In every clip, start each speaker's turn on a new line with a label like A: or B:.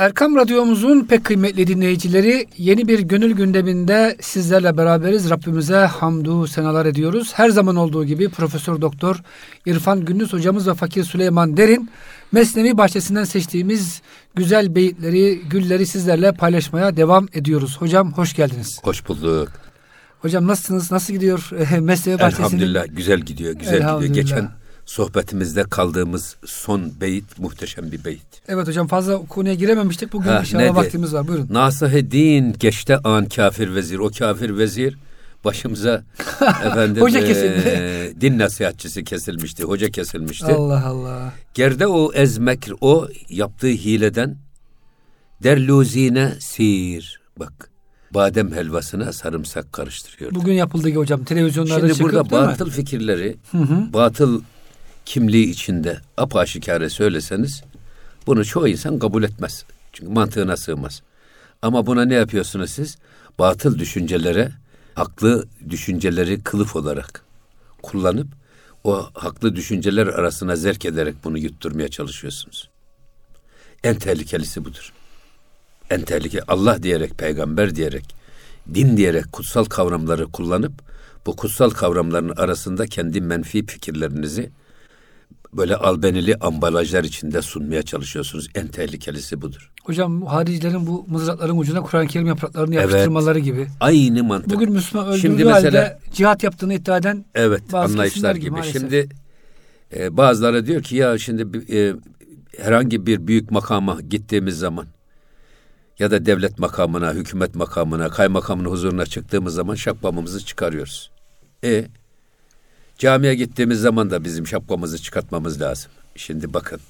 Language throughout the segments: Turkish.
A: Erkam Radyomuzun pek kıymetli dinleyicileri yeni bir gönül gündeminde sizlerle beraberiz. Rabbimize hamdu senalar ediyoruz. Her zaman olduğu gibi Profesör Doktor İrfan Gündüz hocamız ve Fakir Süleyman Derin Mesnevi bahçesinden seçtiğimiz güzel beyitleri, gülleri sizlerle paylaşmaya devam ediyoruz. Hocam hoş geldiniz.
B: Hoş bulduk.
A: Hocam nasılsınız? Nasıl gidiyor Mesnevi bahçesinin?
B: Elhamdülillah güzel gidiyor, güzel gidiyor. Geçen sohbetimizde kaldığımız son beyit muhteşem bir beyit.
A: Evet hocam fazla konuya girememiştik. Bugün ha, inşallah vaktimiz var. Buyurun.
B: Nasıhe din geçte an kafir vezir. O kafir vezir başımıza efendim
A: Hoca kesildi.
B: E, din nasihatçisi kesilmişti. Hoca kesilmişti.
A: Allah Allah.
B: Gerde o ezmekr o yaptığı hileden derluzine sir. Bak badem helvasına sarımsak karıştırıyor.
A: Bugün yapıldığı gibi hocam televizyonlarda Şimdi
B: çıkıp burada batıl mi? fikirleri, hı hı. batıl kimliği içinde apaşikare söyleseniz bunu çoğu insan kabul etmez. Çünkü mantığına sığmaz. Ama buna ne yapıyorsunuz siz? Batıl düşüncelere, haklı düşünceleri kılıf olarak kullanıp o haklı düşünceler arasına zerk ederek bunu yutturmaya çalışıyorsunuz. En tehlikelisi budur. En tehlikeli Allah diyerek, peygamber diyerek, din diyerek kutsal kavramları kullanıp bu kutsal kavramların arasında kendi menfi fikirlerinizi böyle albenili ambalajlar içinde sunmaya çalışıyorsunuz. En tehlikelisi budur.
A: Hocam haricilerin bu mızrakların ucuna Kur'an-ı Kerim yapraklarını yapıştırmaları evet, gibi.
B: Aynı mantık.
A: Bugün Müslüman öldürdüğü Şimdi mesela, halde cihat yaptığını iddia eden
B: evet, bazı anlayışlar gibi. gibi. Şimdi e, bazıları diyor ki ya şimdi e, herhangi bir büyük makama gittiğimiz zaman ya da devlet makamına, hükümet makamına, kaymakamın huzuruna çıktığımız zaman şapkamımızı çıkarıyoruz. E Camiye gittiğimiz zaman da bizim şapkamızı çıkartmamız lazım. Şimdi bakın.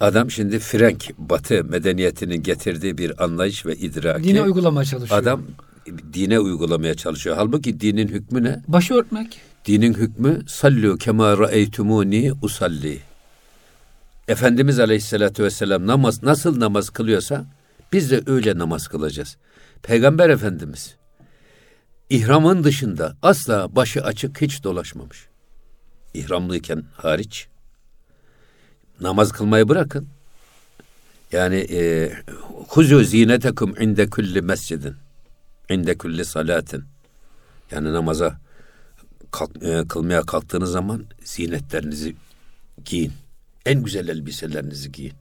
B: Adam şimdi Frank Batı medeniyetinin getirdiği bir anlayış ve idraki.
A: Dine uygulamaya çalışıyor.
B: Adam dine uygulamaya çalışıyor. Halbuki dinin hükmü ne?
A: Başı örtmek.
B: Dinin hükmü sallu kema ra'eytumuni usalli. Efendimiz Aleyhisselatü Vesselam namaz nasıl namaz kılıyorsa biz de öyle namaz kılacağız. Peygamber Efendimiz İhramın dışında asla başı açık hiç dolaşmamış. İhramlıyken hariç. Namaz kılmayı bırakın. Yani e, huzu zinetekum inde kulli mescidin. inde kulli salatin. Yani namaza kalk, e, kılmaya kalktığınız zaman zinetlerinizi giyin. En güzel elbiselerinizi giyin.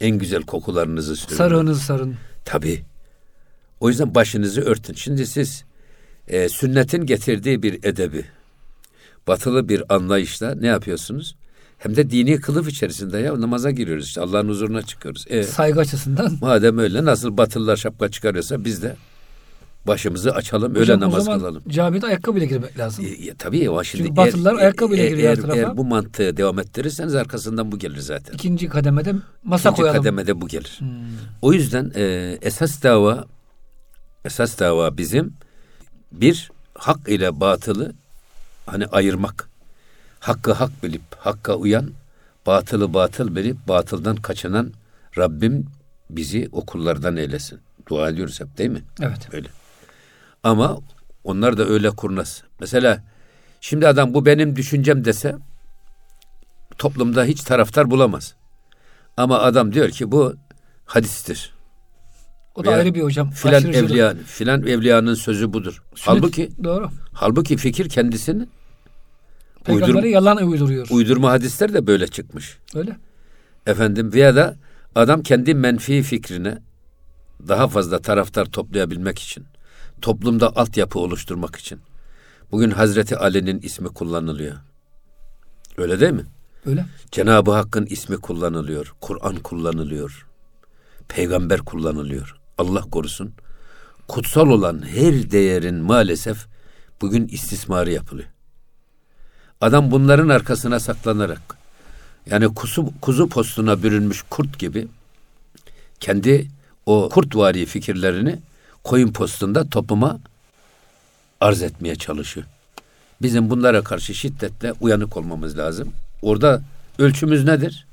B: En güzel kokularınızı sürün.
A: Sarığınızı sarın.
B: Tabii. O yüzden başınızı örtün. Şimdi siz e, sünnetin getirdiği bir edebi, batılı bir anlayışla ne yapıyorsunuz? Hem de dini kılıf içerisinde ya namaza giriyoruz işte Allah'ın huzuruna çıkıyoruz.
A: E, Saygı açısından.
B: Madem öyle nasıl batılılar şapka çıkarıyorsa biz de başımızı açalım Hocam, öyle namaz kılalım.
A: Camide ayakkabıyla girmek lazım.
B: E, tabii o şimdi.
A: Çünkü batılılar eğer, ayakkabıyla
B: eğer,
A: giriyor
B: eğer, tarafa. Eğer bu mantığı devam ettirirseniz arkasından bu gelir zaten.
A: İkinci kademede masa
B: İkinci
A: koyalım.
B: kademede bu gelir. Hmm. O yüzden e, esas dava esas dava bizim bir, hak ile batılı hani ayırmak. Hakkı hak bilip hakka uyan, batılı batıl bilip batıldan kaçınan Rabbim bizi okullardan eylesin. Dua ediyoruz hep değil mi?
A: Evet.
B: Öyle. Ama onlar da öyle kurnaz. Mesela şimdi adam bu benim düşüncem dese toplumda hiç taraftar bulamaz. Ama adam diyor ki bu hadistir.
A: O da ayrı bir hocam.
B: Filan evliya, filan evliyanın sözü budur. Sünnet, halbuki
A: doğru.
B: Halbuki fikir kendisini
A: Peygamberi uydur, yalan uyduruyor.
B: Uydurma hadisler de böyle çıkmış.
A: Öyle.
B: Efendim veya da adam kendi menfi fikrine daha fazla taraftar toplayabilmek için, toplumda altyapı oluşturmak için. Bugün Hazreti Ali'nin ismi kullanılıyor. Öyle değil mi?
A: Öyle.
B: Cenab-ı Hakk'ın ismi kullanılıyor. Kur'an kullanılıyor. Peygamber kullanılıyor. Allah korusun. Kutsal olan her değerin maalesef bugün istismarı yapılıyor. Adam bunların arkasına saklanarak yani kuzu, kuzu postuna bürünmüş kurt gibi kendi o kurtvari fikirlerini koyun postunda topluma arz etmeye çalışıyor. Bizim bunlara karşı şiddetle uyanık olmamız lazım. Orada ölçümüz nedir?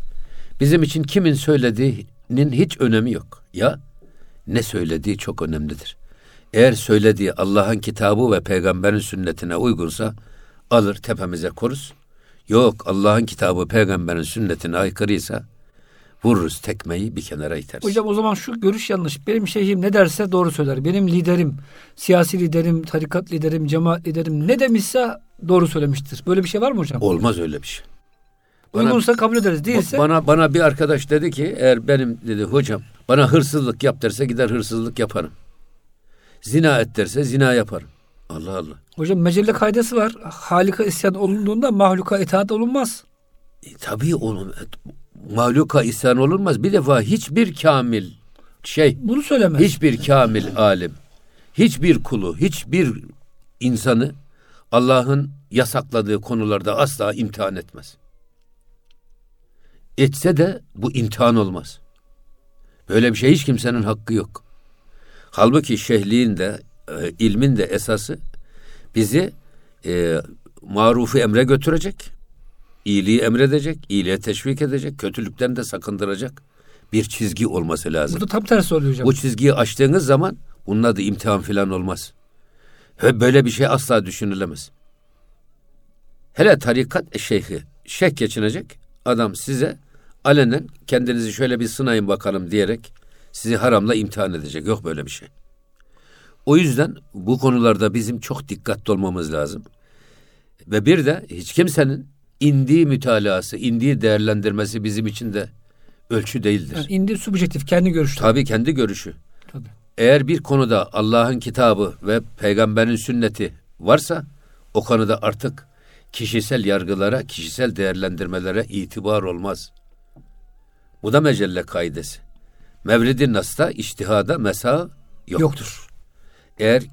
B: Bizim için kimin söylediğinin hiç önemi yok. Ya ne söylediği çok önemlidir. Eğer söylediği Allah'ın kitabı ve peygamberin sünnetine uygunsa alır tepemize koruz. Yok Allah'ın kitabı peygamberin sünnetine aykırıysa Vururuz tekmeyi bir kenara iteriz.
A: Hocam o zaman şu görüş yanlış. Benim şeyhim ne derse doğru söyler. Benim liderim, siyasi liderim, tarikat liderim, cemaat liderim ne demişse doğru söylemiştir. Böyle bir şey var mı hocam?
B: Olmaz öyle bir şey.
A: Uygunsa kabul ederiz. Değilse
B: Bana bana bir arkadaş dedi ki eğer benim dedi hocam bana hırsızlık yap derse gider hırsızlık yaparım. Zina et derse zina yaparım. Allah Allah.
A: hocam mecelle kaidesi var. Halika isyan olunduğunda mahluka itaat olunmaz.
B: E, tabii oğlum mahluka isyan olunmaz. Bir defa hiçbir kamil şey
A: Bunu söylemez.
B: hiçbir kamil alim hiçbir kulu hiçbir insanı Allah'ın yasakladığı konularda asla imtihan etmez. Etse de bu imtihan olmaz. Böyle bir şey hiç kimsenin hakkı yok. Halbuki şehliğin de e, ilmin de esası bizi e, marufu emre götürecek, iyiliği emredecek, iyiliğe teşvik edecek, kötülükten de sakındıracak bir çizgi olması lazım.
A: Burada tam tersi oluyor hocam.
B: Bu çizgiyi aştığınız zaman bunun adı imtihan falan olmaz. Ve böyle bir şey asla düşünülemez. Hele tarikat şeyhi, şeyh geçinecek adam size alenen kendinizi şöyle bir sınayın bakalım diyerek sizi haramla imtihan edecek. Yok böyle bir şey. O yüzden bu konularda bizim çok dikkatli olmamız lazım. Ve bir de hiç kimsenin indiği mütalası, indiği değerlendirmesi bizim için de ölçü değildir.
A: Yani indi subjektif kendi görüşü.
B: Tabii kendi görüşü.
A: Tabii.
B: Eğer bir konuda Allah'ın kitabı ve peygamberin sünneti varsa o konuda artık kişisel yargılara, kişisel değerlendirmelere itibar olmaz. Bu da mecelle kaidesi. Mevlid-i Nas'ta iştihada mesa yoktur.
A: Yoktur.
B: Eğer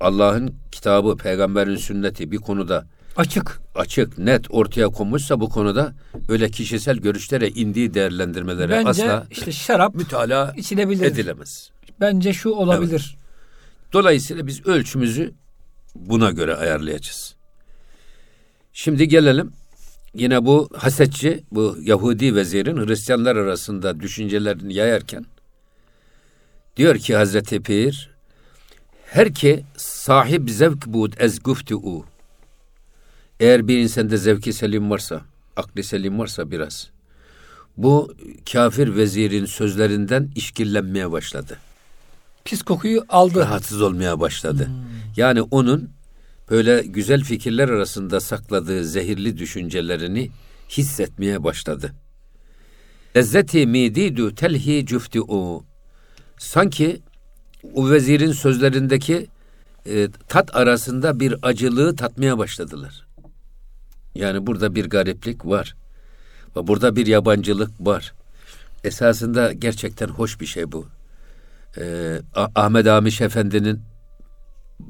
B: Allah'ın kitabı, peygamberin sünneti bir konuda
A: Açık.
B: açık, net ortaya konmuşsa bu konuda öyle kişisel görüşlere indiği değerlendirmelere
A: Bence
B: asla
A: işte şarap
B: mütalaa
A: içilebilir.
B: edilemez.
A: Bence şu olabilir.
B: Dolayısıyla biz ölçümüzü buna göre ayarlayacağız. Şimdi gelelim yine bu hasetçi, bu Yahudi vezirin Hristiyanlar arasında düşüncelerini yayarken diyor ki Hazreti Pir her ki sahip zevk bud ez guftu eğer bir insanda zevki selim varsa, akli selim varsa biraz bu kafir vezirin sözlerinden işkillenmeye başladı
A: Pis kokuyu aldı.
B: rahatsız olmaya başladı. Yani onun böyle güzel fikirler arasında sakladığı zehirli düşüncelerini hissetmeye başladı. Lezzeti mididu telhi cüfti'u. Sanki o vezirin sözlerindeki e, tat arasında bir acılığı tatmaya başladılar. Yani burada bir gariplik var. Ve burada bir yabancılık var. Esasında gerçekten hoş bir şey bu. Ee, Ah- Ahmet Amiş Efendi'nin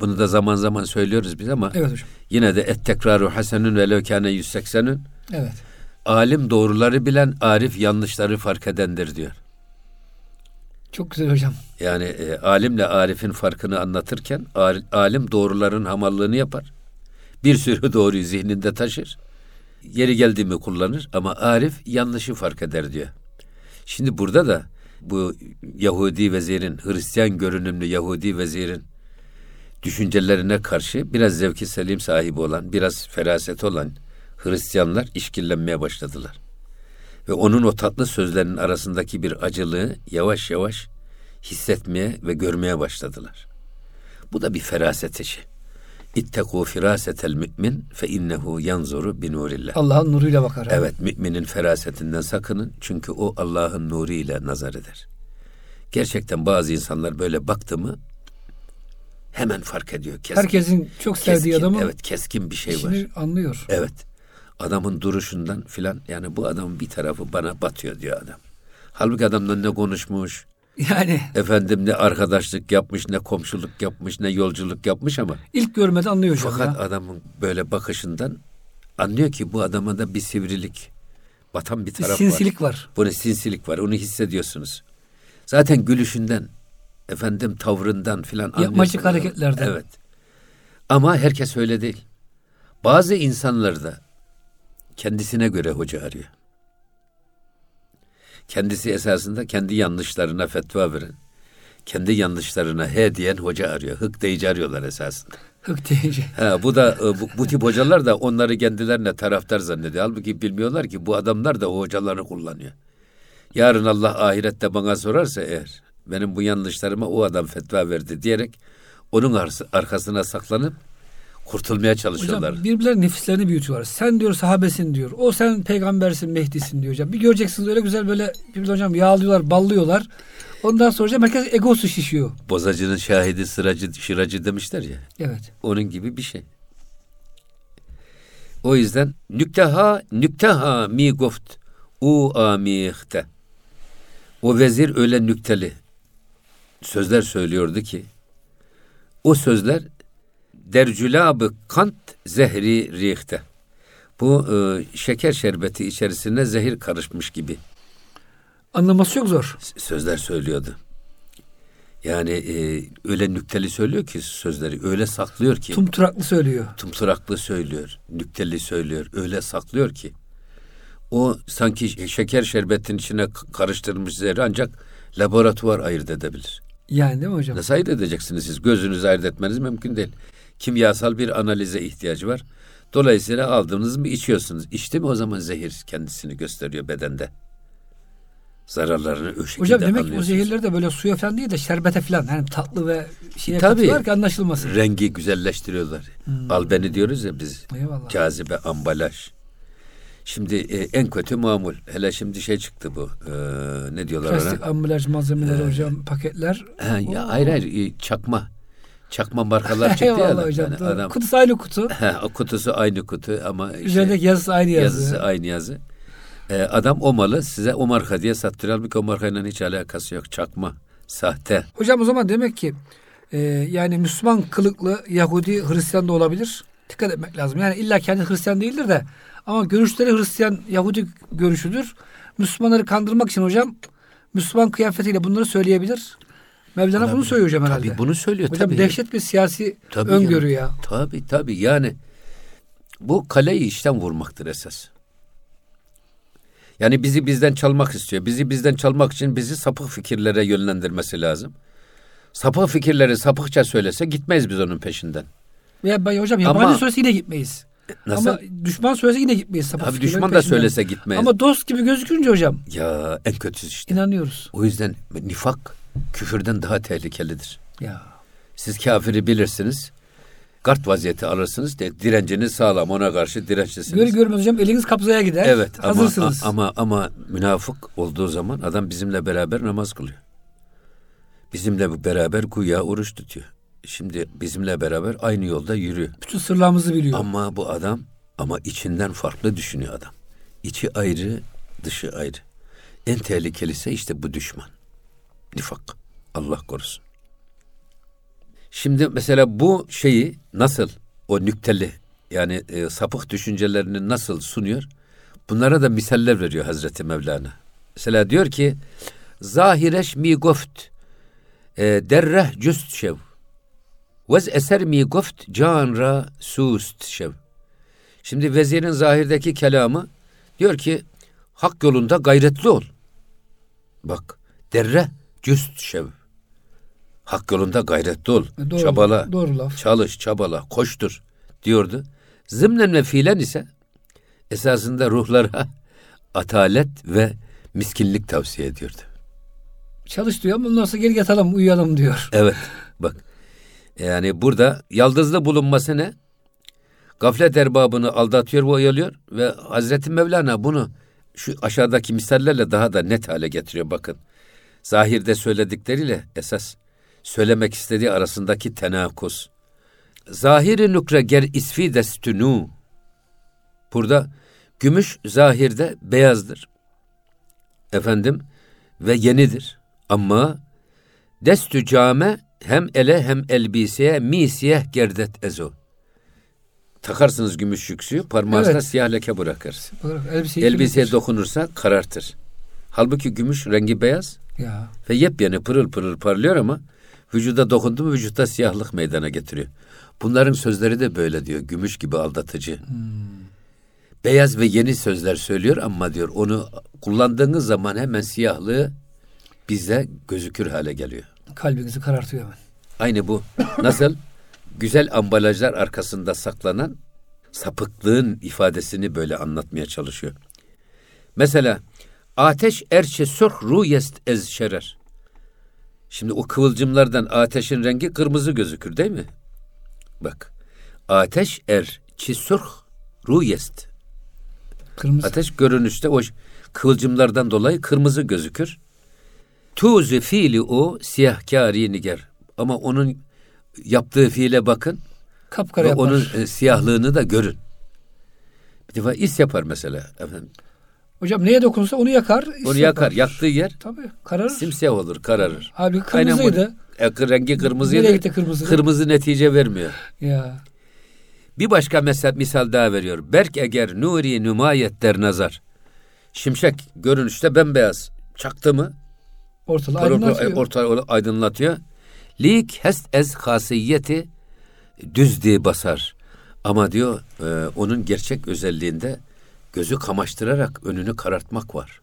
B: bunu da zaman zaman söylüyoruz biz ama
A: Evet hocam.
B: yine de et tekraru hasenün ve lökâne 180'ün
A: Evet.
B: alim doğruları bilen, arif yanlışları fark edendir diyor.
A: Çok güzel hocam.
B: Yani e, alimle arifin farkını anlatırken al- alim doğruların hamallığını yapar. Bir sürü doğruyu zihninde taşır. Yeri geldi mi kullanır ama arif yanlışı fark eder diyor. Şimdi burada da bu Yahudi vezirin, Hristiyan görünümlü Yahudi vezirin düşüncelerine karşı biraz zevki selim sahibi olan, biraz feraset olan Hristiyanlar işkillenmeye başladılar. Ve onun o tatlı sözlerinin arasındaki bir acılığı yavaş yavaş hissetmeye ve görmeye başladılar. Bu da bir feraset işi. İttekû firâsetel mü'min fe innehu yanzuru bi nurillah.
A: Allah'ın nuruyla bakar.
B: Evet, müminin ferasetinden sakının çünkü o Allah'ın nuru ile nazar eder. Gerçekten bazı insanlar böyle baktı mı hemen fark ediyor. Keskin,
A: Herkesin çok sevdiği
B: keskin,
A: adamın
B: evet keskin bir şey var.
A: anlıyor.
B: Evet. Adamın duruşundan filan yani bu adamın bir tarafı bana batıyor diyor adam. Halbuki adamla ne konuşmuş,
A: Yani
B: efendim ne arkadaşlık yapmış, ne komşuluk yapmış, ne yolculuk yapmış ama
A: ilk görmeden anlıyor
B: fakat
A: ya.
B: adamın böyle bakışından anlıyor ki bu adama da bir sivrilik, batan bir
A: Bir
B: taraf var.
A: sinsilik var.
B: Bunu sinsilik var, onu hissediyorsunuz. Zaten gülüşünden, efendim tavrından filan
A: Yapmacık hareketlerden.
B: Evet. Ama herkes öyle değil. Bazı insanlar da kendisine göre hoca arıyor. Kendisi esasında kendi yanlışlarına fetva veren, kendi yanlışlarına he diyen hoca arıyor. Hık deyici arıyorlar esasında.
A: Hık deyince.
B: Ha, bu da e, bu, bu tip hocalar da onları kendilerine taraftar zannediyor. Halbuki bilmiyorlar ki bu adamlar da o hocaları kullanıyor. Yarın Allah ahirette bana sorarsa eğer benim bu yanlışlarıma o adam fetva verdi diyerek onun ar- arkasına saklanıp kurtulmaya çalışıyorlar.
A: Hocam birbirleri nefislerini büyütüyorlar. Sen diyor sahabesin diyor. O sen peygambersin, Mehdi'sin diyor hocam. Bir göreceksiniz öyle güzel böyle birbirleri hocam yağlıyorlar, ballıyorlar. Ondan sonra hocam herkes egosu şişiyor.
B: Bozacının şahidi sıracı şıracı demişler ya.
A: Evet.
B: Onun gibi bir şey. O yüzden nükteha nükteha mi goft u amihte. O vezir öyle nükteli sözler söylüyordu ki o sözler dercülabı kant zehri rihte. Bu e, şeker şerbeti içerisine zehir karışmış gibi
A: Anlaması çok zor.
B: sözler söylüyordu. Yani e, öyle nükteli söylüyor ki sözleri öyle saklıyor ki
A: Tumturaklı söylüyor.
B: tumturaklı söylüyor, nükteli söylüyor, öyle saklıyor ki o sanki şeker şerbetin içine k- karıştırılmış zehri ancak laboratuvar ayırt edebilir.
A: Yani değil mi hocam?
B: Nasıl ayırt edeceksiniz siz? Gözünüzü ayırt etmeniz mümkün değil. Kimyasal bir analize ihtiyacı var. Dolayısıyla aldığınız mı içiyorsunuz. İçti mi o zaman zehir kendisini gösteriyor bedende. Zararlarını o şekilde
A: Hocam demek ki
B: anlıyorsunuz.
A: zehirleri de böyle suya falan değil de şerbete falan yani tatlı ve şeye
B: Tabii.
A: ki anlaşılmasın.
B: Rengi güzelleştiriyorlar. Albeni diyoruz ya biz.
A: Eyvallah.
B: Cazibe, ambalaj. Şimdi e, en kötü mamul. Hele şimdi şey çıktı bu. e, ne diyorlar
A: Plastik
B: ona?
A: ambalaj malzemeleri hocam paketler.
B: Ha, ya, hayır hayır e, çakma. Çakma markalar çıktı ya.
A: Eyvallah
B: adam.
A: hocam.
B: Yani
A: doğru.
B: adam,
A: Kutusu aynı kutu.
B: Ha, o kutusu aynı kutu ama işte
A: Üzerindeki yazısı aynı yazı.
B: yazısı aynı yazı. E, adam o malı size o marka diye sattırıyor. Halbuki o markayla hiç alakası yok. Çakma, sahte.
A: Hocam o zaman demek ki e, yani Müslüman kılıklı Yahudi Hristiyan da olabilir. Dikkat etmek lazım. Yani illa kendi Hristiyan değildir de ama görüşleri Hristiyan Yahudi görüşüdür. Müslümanları kandırmak için hocam Müslüman kıyafetiyle bunları söyleyebilir. Mevlana bunu söylüyor hocam herhalde.
B: Tabii bunu söylüyor.
A: hocam
B: tabii.
A: dehşet bir siyasi
B: Tabii
A: öngörü
B: yani.
A: ya.
B: Tabii tabii yani bu kaleyi işten vurmaktır esas. Yani bizi bizden çalmak istiyor. Bizi bizden çalmak için bizi sapık fikirlere yönlendirmesi lazım. Sapık fikirleri sapıkça söylese gitmeyiz biz onun peşinden.
A: Veya ben hocam yabancı
B: Ama-
A: söylese yine gitmeyiz.
B: Nasıl?
A: Ama düşman söylese yine gitmeyiz. sapık
B: Abi düşman da söylese gitmeyiz.
A: Ama dost gibi gözükünce hocam
B: Ya en kötüsü işte.
A: inanıyoruz.
B: O yüzden nifak küfürden daha tehlikelidir.
A: Ya.
B: Siz kafiri bilirsiniz. Kart vaziyeti alırsınız. De, direnciniz sağlam ona karşı dirençlisiniz.
A: Gör görmez hocam eliniz kapzaya gider.
B: Evet ama,
A: Hazırsınız.
B: ama ama münafık olduğu zaman adam bizimle beraber namaz kılıyor. Bizimle beraber güya oruç tutuyor. Şimdi bizimle beraber aynı yolda yürüyor.
A: Bütün sırlarımızı biliyor.
B: Ama bu adam ama içinden farklı düşünüyor adam. İçi ayrı, dışı ayrı. En tehlikelisi işte bu düşman. Nifak. Allah korusun. Şimdi mesela bu şeyi nasıl o nükteli yani e, sapık düşüncelerini nasıl sunuyor? Bunlara da misaller veriyor Hazreti Mevlana. Mesela diyor ki zahireş mi goft e, derreh cüst şev vez eser mi goft canra sust şev. Şimdi vezirin zahirdeki kelamı diyor ki hak yolunda gayretli ol. Bak derre cüst şev. Hak yolunda gayretli ol.
A: E, Doğru,
B: çabala.
A: Doğru laf.
B: Çalış, çabala, koştur diyordu. Zımnen ve fiilen ise esasında ruhlara atalet ve miskinlik tavsiye ediyordu.
A: Çalış diyor ama sonra geri yatalım uyuyalım diyor.
B: Evet bak yani burada yaldızlı bulunması ne? Gaflet erbabını aldatıyor ve oyalıyor ve Hazreti Mevlana bunu şu aşağıdaki misallerle daha da net hale getiriyor bakın. Zahirde söyledikleriyle esas söylemek istediği arasındaki tenakuz. Zahiri nukre ger isfi destünü. Burada gümüş zahirde beyazdır. Efendim ve yenidir. Ama destü came hem ele hem elbiseye mi siyah gerdet ezo. Takarsınız gümüş yüksüğü parmağınızda
A: Evet.
B: siyah leke bırakır.
A: Olarak elbiseyi
B: Elbiseye dokunursa karartır. Halbuki gümüş rengi beyaz
A: Ya.
B: ve yepyeni pırıl pırıl parlıyor ama vücuda dokundu mu vücutta siyahlık meydana getiriyor. Bunların sözleri de böyle diyor. Gümüş gibi aldatıcı. Beyaz ve yeni sözler söylüyor ama diyor onu kullandığınız zaman hemen siyahlığı bize gözükür hale geliyor.
A: Kalbinizi karartıyor hemen.
B: Aynı bu. Nasıl? Güzel ambalajlar arkasında saklanan sapıklığın ifadesini böyle anlatmaya çalışıyor. Mesela Ateş erçe sörh ruyest ez şerer. Şimdi o kıvılcımlardan ateşin rengi kırmızı gözükür değil mi? Bak. Ateş er çi sörh ruyest.
A: Kırmızı.
B: Ateş görünüşte o kıvılcımlardan dolayı kırmızı gözükür. Tuzi fiili o siyahkâri niger. Ama onun yaptığı fiile bakın
A: Kapkara yapar.
B: onun e, siyahlığını da görün. Bir defa is yapar mesela. Efendim.
A: Hocam neye dokunsa onu yakar.
B: Onu yakar. Yaktığı yer
A: Tabii kararır.
B: simsiyah olur, kararır.
A: Halbuki
B: Aynen bu-
A: kırmızıydı.
B: E, rengi kırmızıydı.
A: Nereye gitti kırmızı?
B: Kırmızı netice vermiyor.
A: Ya.
B: Bir başka mesela misal daha veriyor. Berk eğer nuri nümayet der nazar. Şimşek görünüşte bembeyaz. Çaktı mı
A: Ortalığı aydınlatıyor.
B: orta aydınlatıyor. Lik hest ez hasiyeti düzdi basar. Ama diyor e, onun gerçek özelliğinde gözü kamaştırarak önünü karartmak var.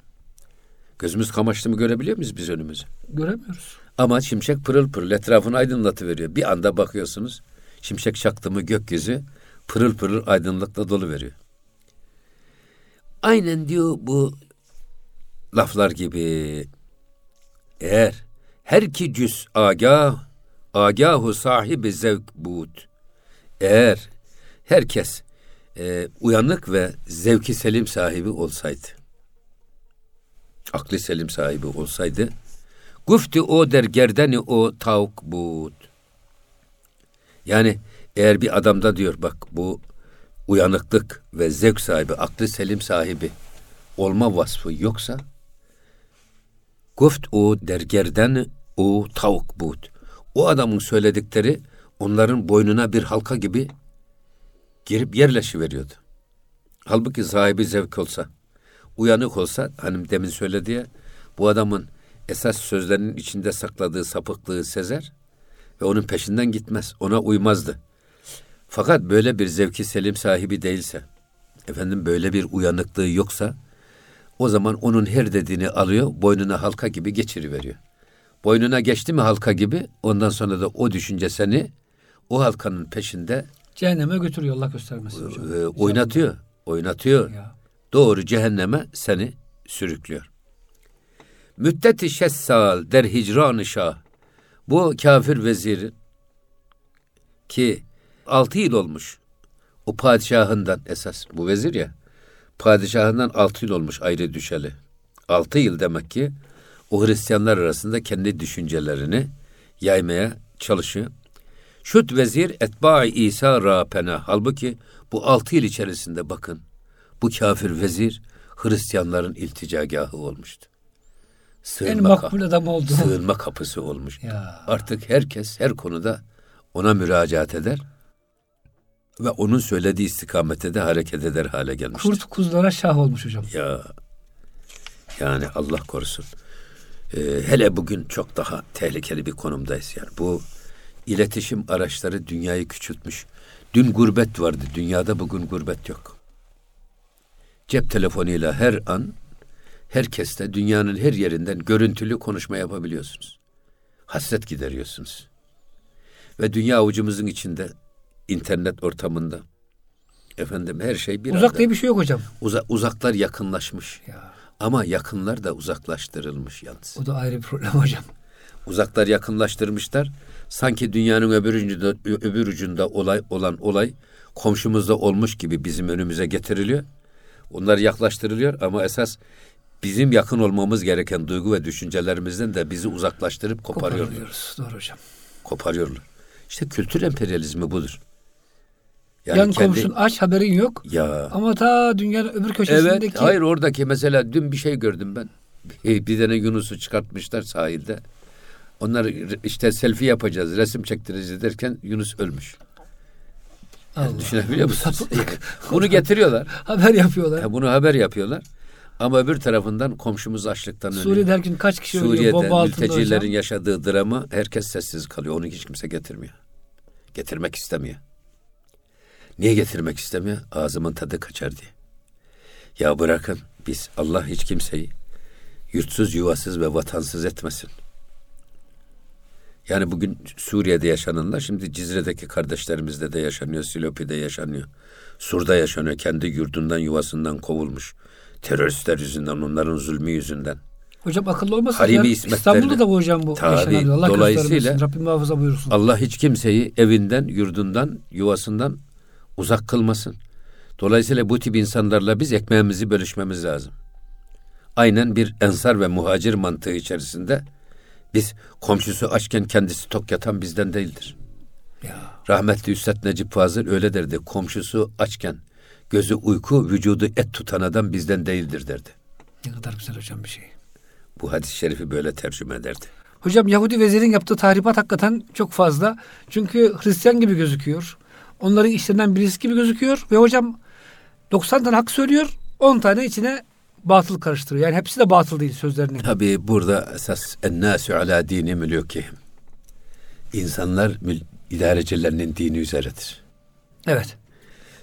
B: Gözümüz kamaştı mı görebiliyor muyuz biz önümüzü?
A: Göremiyoruz.
B: Ama şimşek pırıl pırıl etrafını aydınlatıveriyor. Bir anda bakıyorsunuz şimşek çaktı mı gökyüzü pırıl pırıl aydınlıkla dolu veriyor. Aynen diyor bu laflar gibi eğer her ki cüz agah agahu sahibi zevk bud eğer herkes e, uyanık ve zevki selim sahibi olsaydı aklı selim sahibi olsaydı Gufti o der gerdeni o tavuk bud. Yani eğer bir adamda diyor bak bu uyanıklık ve zevk sahibi, aklı selim sahibi olma vasfı yoksa guft o der gerdeni o tavuk bud. O adamın söyledikleri onların boynuna bir halka gibi girip yerleşiveriyordu. Halbuki sahibi zevk olsa, uyanık olsa, hanım demin söyledi ya, bu adamın esas sözlerinin içinde sakladığı sapıklığı sezer ve onun peşinden gitmez, ona uymazdı. Fakat böyle bir zevki selim sahibi değilse, efendim böyle bir uyanıklığı yoksa, o zaman onun her dediğini alıyor, boynuna halka gibi geçiriveriyor. Boynuna geçti mi halka gibi, ondan sonra da o düşünce seni o halkanın peşinde
A: Cehenneme götürüyor Allah göstermesin hocam.
B: e, oynatıyor, oynatıyor.
A: Ya.
B: Doğru cehenneme seni sürüklüyor. Müddeti şessal der hicran şah. Bu kafir vezir ki altı yıl olmuş. O padişahından esas bu vezir ya. Padişahından altı yıl olmuş ayrı düşeli. Altı yıl demek ki o Hristiyanlar arasında kendi düşüncelerini yaymaya çalışıyor. Şut vezir etba'i İsa rapena. Halbuki bu altı yıl içerisinde bakın bu kafir vezir Hristiyanların ilticagahı olmuştu.
A: En
B: Sığınma, ka-
A: makbul adam oldu.
B: sığınma kapısı olmuş.
A: Ya.
B: Artık herkes her konuda ona müracaat eder ve onun söylediği istikamette de hareket eder hale gelmiştir.
A: Kurt kuzulara şah olmuş hocam.
B: Ya yani Allah korusun. Ee, hele bugün çok daha tehlikeli bir konumdayız yani. Bu iletişim araçları dünyayı küçültmüş. Dün gurbet vardı. Dünyada bugün gurbet yok. Cep telefonuyla her an herkesle dünyanın her yerinden görüntülü konuşma yapabiliyorsunuz. Hasret gideriyorsunuz. Ve dünya avucumuzun içinde internet ortamında efendim her şey bir
A: Uzak
B: anda-
A: diye bir şey yok hocam.
B: Uza- uzaklar yakınlaşmış.
A: Ya.
B: Ama yakınlar da uzaklaştırılmış yalnız.
A: O da ayrı bir problem hocam.
B: Uzaklar yakınlaştırmışlar. Sanki dünyanın öbür ucunda, öbür ucunda olay olan olay komşumuzda olmuş gibi bizim önümüze getiriliyor. Onlar yaklaştırılıyor ama esas bizim yakın olmamız gereken duygu ve düşüncelerimizden de bizi uzaklaştırıp koparıyorlar.
A: Koparıyoruz. Doğru hocam.
B: Koparıyorlar. İşte kültür emperyalizmi budur.
A: Yan komşun aç haberin yok.
B: ya
A: Ama ta dünyanın öbür köşesindeki
B: Evet, hayır oradaki mesela dün bir şey gördüm ben. Bir tane Yunus'u çıkartmışlar sahilde. Onlar işte selfie yapacağız, resim çektireceğiz derken Yunus ölmüş.
A: Allah.
B: Düşünebiliyor musunuz? bunu getiriyorlar.
A: haber yapıyorlar.
B: Ya bunu haber yapıyorlar. Ama öbür tarafından komşumuz açlıktan ölüyor.
A: Suriye'de her gün kaç kişi ölüyor
B: Suriye'de
A: bomba altında
B: mültecilerin
A: hocam.
B: yaşadığı drama herkes sessiz kalıyor. Onu hiç kimse getirmiyor. Getirmek istemiyor. Niye getirmek istemiyor? Ağzımın tadı kaçar diye. Ya bırakın biz Allah hiç kimseyi yurtsuz, yuvasız ve vatansız etmesin. Yani bugün Suriye'de yaşananlar şimdi Cizre'deki kardeşlerimizde de yaşanıyor, Silopi'de yaşanıyor. Sur'da yaşanıyor. Kendi yurdundan, yuvasından kovulmuş. Teröristler yüzünden, onların zulmü yüzünden.
A: Hocam akıllı olmasın.
B: Harimi
A: İstanbul'da da bu hocam bu.
B: Tabii.
A: Allah
B: dolayısıyla-.
A: Rabbim muhafaza buyursun.
B: Allah hiç kimseyi evinden, yurdundan, yuvasından uzak kılmasın. Dolayısıyla bu tip insanlarla biz ekmeğimizi bölüşmemiz lazım. Aynen bir ensar ve muhacir mantığı içerisinde biz komşusu açken kendisi tok yatan bizden değildir.
A: Ya.
B: Rahmetli Üstad Necip Fazıl öyle derdi. Komşusu açken gözü uyku, vücudu et tutan adam bizden değildir derdi.
A: Ne kadar güzel hocam bir şey.
B: Bu hadis-i şerifi böyle tercüme ederdi.
A: Hocam Yahudi vezirin yaptığı tahribat hakikaten çok fazla. Çünkü Hristiyan gibi gözüküyor. Onların işlerinden birisi gibi gözüküyor. Ve hocam 90 tane hak söylüyor. 10 tane içine batıl karıştırıyor. Yani hepsi de batıl değil sözlerinin.
B: Tabii burada esas ennâsü alâ dini mülûkihim. İnsanlar mül- idarecilerinin dini üzeredir.
A: Evet.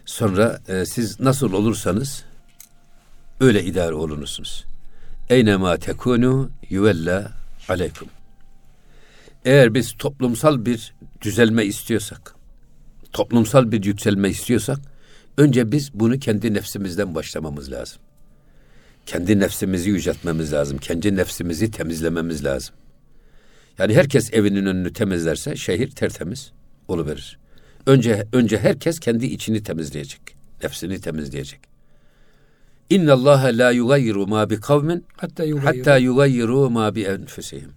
B: Sonra e, siz nasıl olursanız öyle idare olunursunuz. Eynema tekunu yuvella aleykum. Eğer biz toplumsal bir düzelme istiyorsak, toplumsal bir yükselme istiyorsak, önce biz bunu kendi nefsimizden başlamamız lazım. Kendi nefsimizi yüceltmemiz lazım. Kendi nefsimizi temizlememiz lazım. Yani herkes evinin önünü temizlerse şehir tertemiz oluverir. Önce önce herkes kendi içini temizleyecek. Nefsini temizleyecek. İnna Allah la yugayyiru ma bi kavmin Hatta yugayyiru. ma bi enfusihim.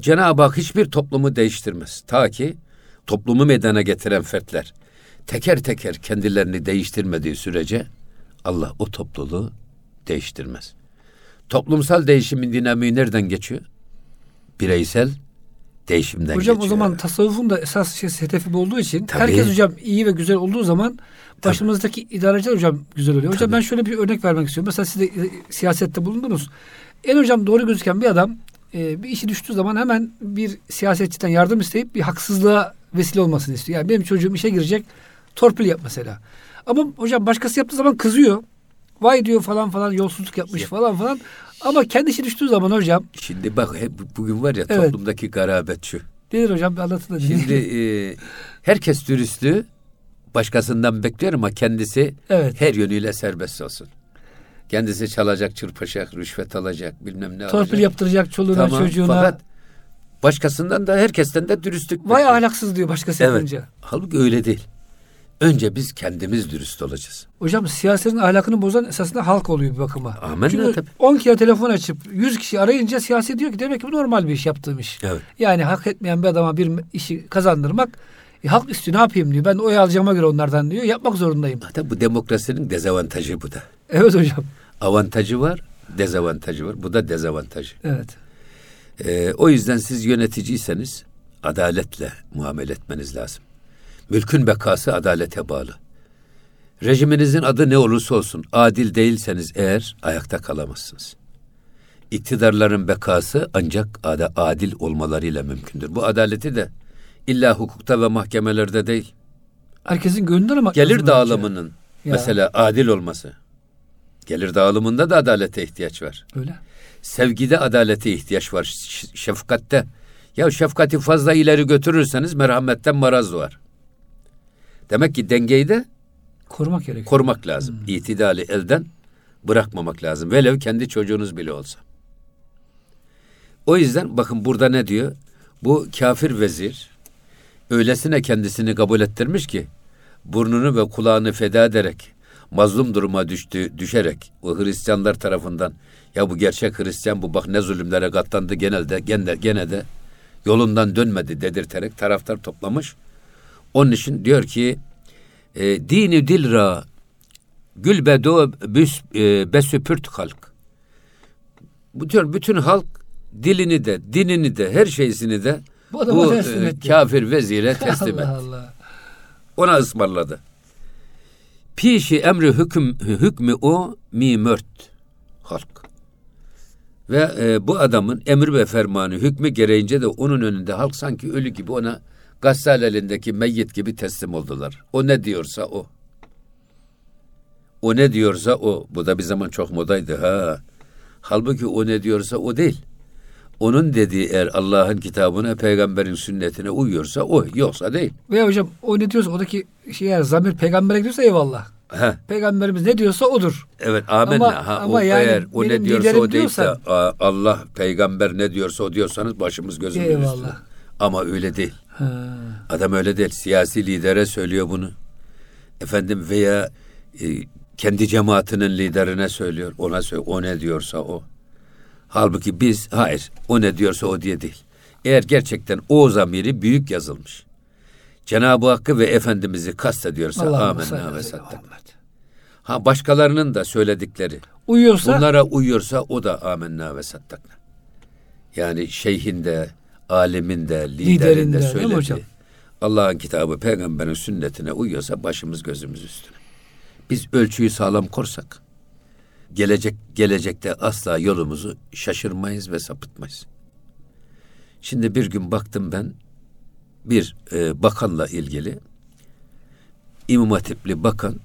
B: Cenab-ı Hak hiçbir toplumu değiştirmez. Ta ki toplumu meydana getiren fertler teker teker kendilerini değiştirmediği sürece Allah o topluluğu değiştirmez. Toplumsal değişimin dinamiği nereden geçiyor? Bireysel değişimden
A: Hocam
B: geçiyor.
A: o zaman tasavvufun da esas şey hedefi olduğu için
B: Tabii.
A: herkes hocam iyi ve güzel olduğu zaman başımızdaki idareciler hocam güzel oluyor. Hocam
B: Tabii.
A: ben şöyle bir örnek vermek istiyorum. Mesela siz de e, siyasette bulundunuz. En hocam doğru gözüken bir adam e, bir işi düştüğü zaman hemen bir siyasetçiden yardım isteyip bir haksızlığa vesile olmasını istiyor. Yani benim çocuğum işe girecek torpil yap mesela. Ama hocam başkası yaptığı zaman kızıyor. Vay diyor falan falan yolsuzluk yapmış falan falan. Ama kendi işi düştüğü zaman hocam
B: Şimdi bak hep bugün var ya
A: Evet.
B: toplumdaki garabet şu.
A: nedir hocam bir anlatın da.
B: Şimdi e, herkes dürüstlüğü başkasından bekliyor ama kendisi
A: Evet.
B: her yönüyle serbest olsun. Kendisi çalacak, çırpacak, rüşvet alacak, bilmem ne
A: torpil
B: alacak.
A: yaptıracak çoluğuna
B: Tamam,
A: çocuğuna.
B: Fakat başkasından da herkesten de dürüstlük
A: Vay
B: bekliyor.
A: ahlaksız diyor başkası
B: Evet.
A: yapınca.
B: Halbuki öyle değil. Önce biz kendimiz dürüst olacağız.
A: Hocam siyasetin ahlakını bozan esasında halk oluyor bir bakıma.
B: Amenna
A: Çünkü
B: tabii.
A: 10 kere telefon açıp 100 kişi arayınca siyasi diyor ki demek ki bu normal bir iş yaptığım iş.
B: Evet.
A: Yani hak etmeyen bir adama bir işi kazandırmak e, halk istiyor ne yapayım diyor. Ben oy alacağıma göre onlardan diyor. Yapmak zorundayım.
B: Hatta bu demokrasinin dezavantajı bu da.
A: Evet hocam.
B: Avantajı var, dezavantajı var. Bu da dezavantajı.
A: Evet.
B: Ee, o yüzden siz yöneticiyseniz adaletle muamele etmeniz lazım. Mülkün bekası adalete bağlı. Rejiminizin adı ne olursa olsun adil değilseniz eğer ayakta kalamazsınız. İktidarların bekası ancak ada, adil olmalarıyla mümkündür. Bu adaleti de illa hukukta ve mahkemelerde değil.
A: Herkesin gönlünden ama
B: Gelir dağılımının
A: Ya.
B: mesela adil olması. Gelir dağılımında da adalete ihtiyaç var.
A: Öyle.
B: Sevgide adalete ihtiyaç var. Şefkatte. Ya şefkati fazla ileri götürürseniz merhametten maraz doğar. Demek ki dengeyi de
A: Korumak gerekiyor.
B: korumak lazım. İtidali elden bırakmamak lazım. Velev kendi çocuğunuz bile olsa. O yüzden bakın burada ne diyor? Bu kafir vezir öylesine kendisini kabul ettirmiş ki burnunu ve kulağını feda ederek mazlum duruma düştü, düşerek o Hristiyanlar tarafından ya bu gerçek Hristiyan bu bak ne zulümlere katlandı genelde gene, gene de yolundan dönmedi dedirterek taraftar toplamış. Onun için diyor ki e, dini dilra gül bedo büs, e, besüpürt halk. Bu diyor bütün halk dilini de dinini de her şeysini de
A: Bu
B: bu e, kafir vezire teslim
A: Allah
B: etti.
A: Allah.
B: Ona ısmarladı. Pişi emri hüküm hükmü o mi mört halk. Ve e, bu adamın emir ve fermanı hükmü gereğince de onun önünde halk sanki ölü gibi ona gassal elindeki meyyit gibi teslim oldular. O ne diyorsa o. O ne diyorsa o. Bu da bir zaman çok modaydı ha. Halbuki o ne diyorsa o değil. Onun dediği eğer Allah'ın kitabına, peygamberin sünnetine uyuyorsa o, yoksa değil.
A: Veya hocam o ne diyorsa oradaki şey eğer zamir peygambere gidiyorsa eyvallah.
B: Heh,
A: Peygamberimiz ne diyorsa odur.
B: evet amenna.
A: Ama-
B: ha,
A: ama
B: o
A: yani
B: eğer o ne diyorsa o deyip de
A: diyorsan-
B: "Aa, Allah peygamber ne diyorsa o diyorsanız başımız gözümüz
A: Eyvallah.
B: üstüne. Ama öyle değil.
A: Ha.
B: Adam öyle değil. Siyasi lidere söylüyor bunu. Efendim veya e, kendi cemaatinin liderine söylüyor. Ona söylüyor. O ne diyorsa o. Halbuki biz hayır o ne diyorsa o diye değil. Eğer gerçekten o zamiri büyük yazılmış. Cenab-ı Hakk'ı ve Efendimiz'i kastediyorsa amenna ve.
A: Muhammed.
B: Ha başkalarının da söyledikleri
A: Uyuyorsa
B: bunlara uyuyorsa o da amenna ve saddakna. Yani şeyhin de, alimin de, liderin
A: Liderin
B: de söylediği Allah'ın kitabı, peygamberin sünnetine uyuyorsa başımız gözümüz üstüne. Biz ölçüyü sağlam korsak gelecek gelecekte asla yolumuzu şaşırmayız ve sapıtmayız. Şimdi bir gün baktım ben bir e, bakanla ilgili İmam Hatipli bakan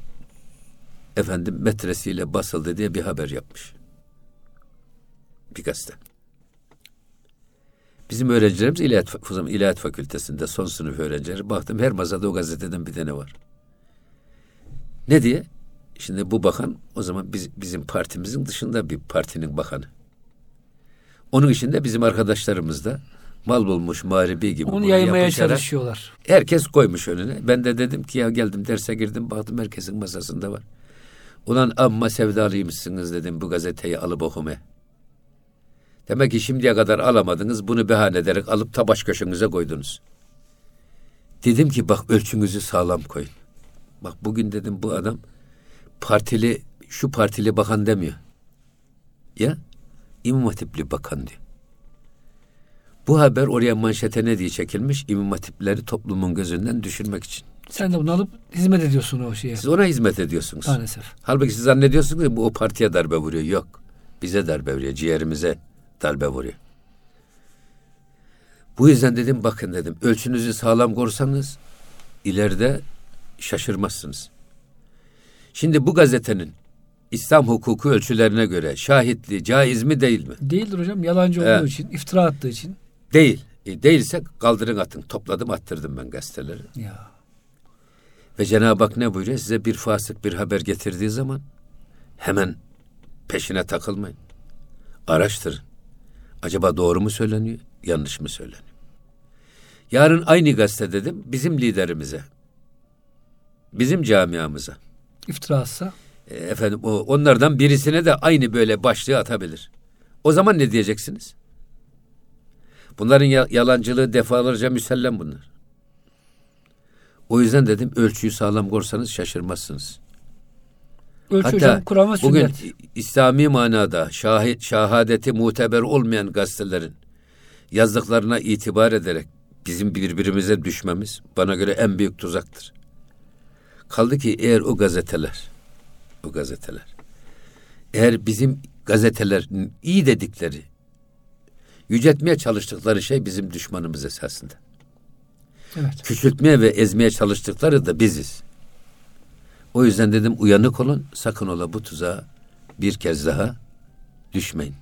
B: efendim metresiyle basıldı diye bir haber yapmış. Bir gazete. Bizim öğrencilerimiz İlahiyat, İlahiyat Fakültesinde son sınıf öğrencileri. Baktım her masada o gazeteden bir tane var. Ne diye? Şimdi bu bakan o zaman biz, bizim partimizin dışında bir partinin bakanı. Onun içinde bizim arkadaşlarımız da mal bulmuş mağribi gibi
A: onu yaymaya çalışıyorlar.
B: Herkes koymuş önüne. Ben de dedim ki ya geldim derse girdim baktım herkesin masasında var. Ulan amma sevdalıymışsınız dedim bu gazeteyi alıp okumaya. Demek ki şimdiye kadar alamadınız bunu bahane ederek alıp ta baş köşenize koydunuz. Dedim ki bak ölçünüzü sağlam koyun. Bak bugün dedim bu adam partili şu partili bakan demiyor. Ya İmam Hatipli bakan diyor. Bu haber oraya manşete ne diye çekilmiş? İmam Hatipleri toplumun gözünden düşürmek için.
A: Sen de bunu alıp hizmet ediyorsun o şeye.
B: Siz ona hizmet ediyorsunuz.
A: Maalesef.
B: Halbuki siz zannediyorsunuz ki bu o partiye darbe vuruyor. Yok. Bize darbe vuruyor. Ciğerimize darbe vuruyor. Bu yüzden dedim bakın dedim ölçünüzü sağlam korsanız ileride şaşırmazsınız. Şimdi bu gazetenin İslam hukuku ölçülerine göre şahitliği caiz mi değil mi?
A: Değildir hocam. Yalancı
B: Evet.
A: olduğu için, iftira attığı için.
B: Değil. E, değilse kaldırın atın. Topladım attırdım ben gazeteleri.
A: Ya.
B: Ve Cenab-ı Hak ne buyuruyor? Size bir fasık bir haber getirdiği zaman hemen peşine takılmayın. Araştırın. Acaba doğru mu söyleniyor, yanlış mı söyleniyor? Yarın aynı gazete dedim bizim liderimize, bizim camiamıza,
A: İftira atsa.
B: e, efendim o onlardan birisine de aynı böyle başlığı atabilir. O zaman ne diyeceksiniz? Bunların ya- yalancılığı defalarca müsellem bunlar. O yüzden dedim ölçüyü sağlam korsanız şaşırmazsınız.
A: Ölçü
B: Hatta
A: hocam Kur'an ve
B: bugün
A: sünnet.
B: İslami manada şahit, şahadeti muteber olmayan gazetelerin yazdıklarına itibar ederek bizim birbirimize düşmemiz bana göre en büyük tuzaktır. Kaldı ki eğer o gazeteler, o gazeteler, eğer bizim gazeteler iyi dedikleri, yüceltmeye çalıştıkları şey bizim düşmanımız esasında.
A: Evet.
B: Küçültmeye ve ezmeye çalıştıkları da biziz. O yüzden dedim uyanık olun, sakın ola bu tuzağa bir kez daha düşmeyin.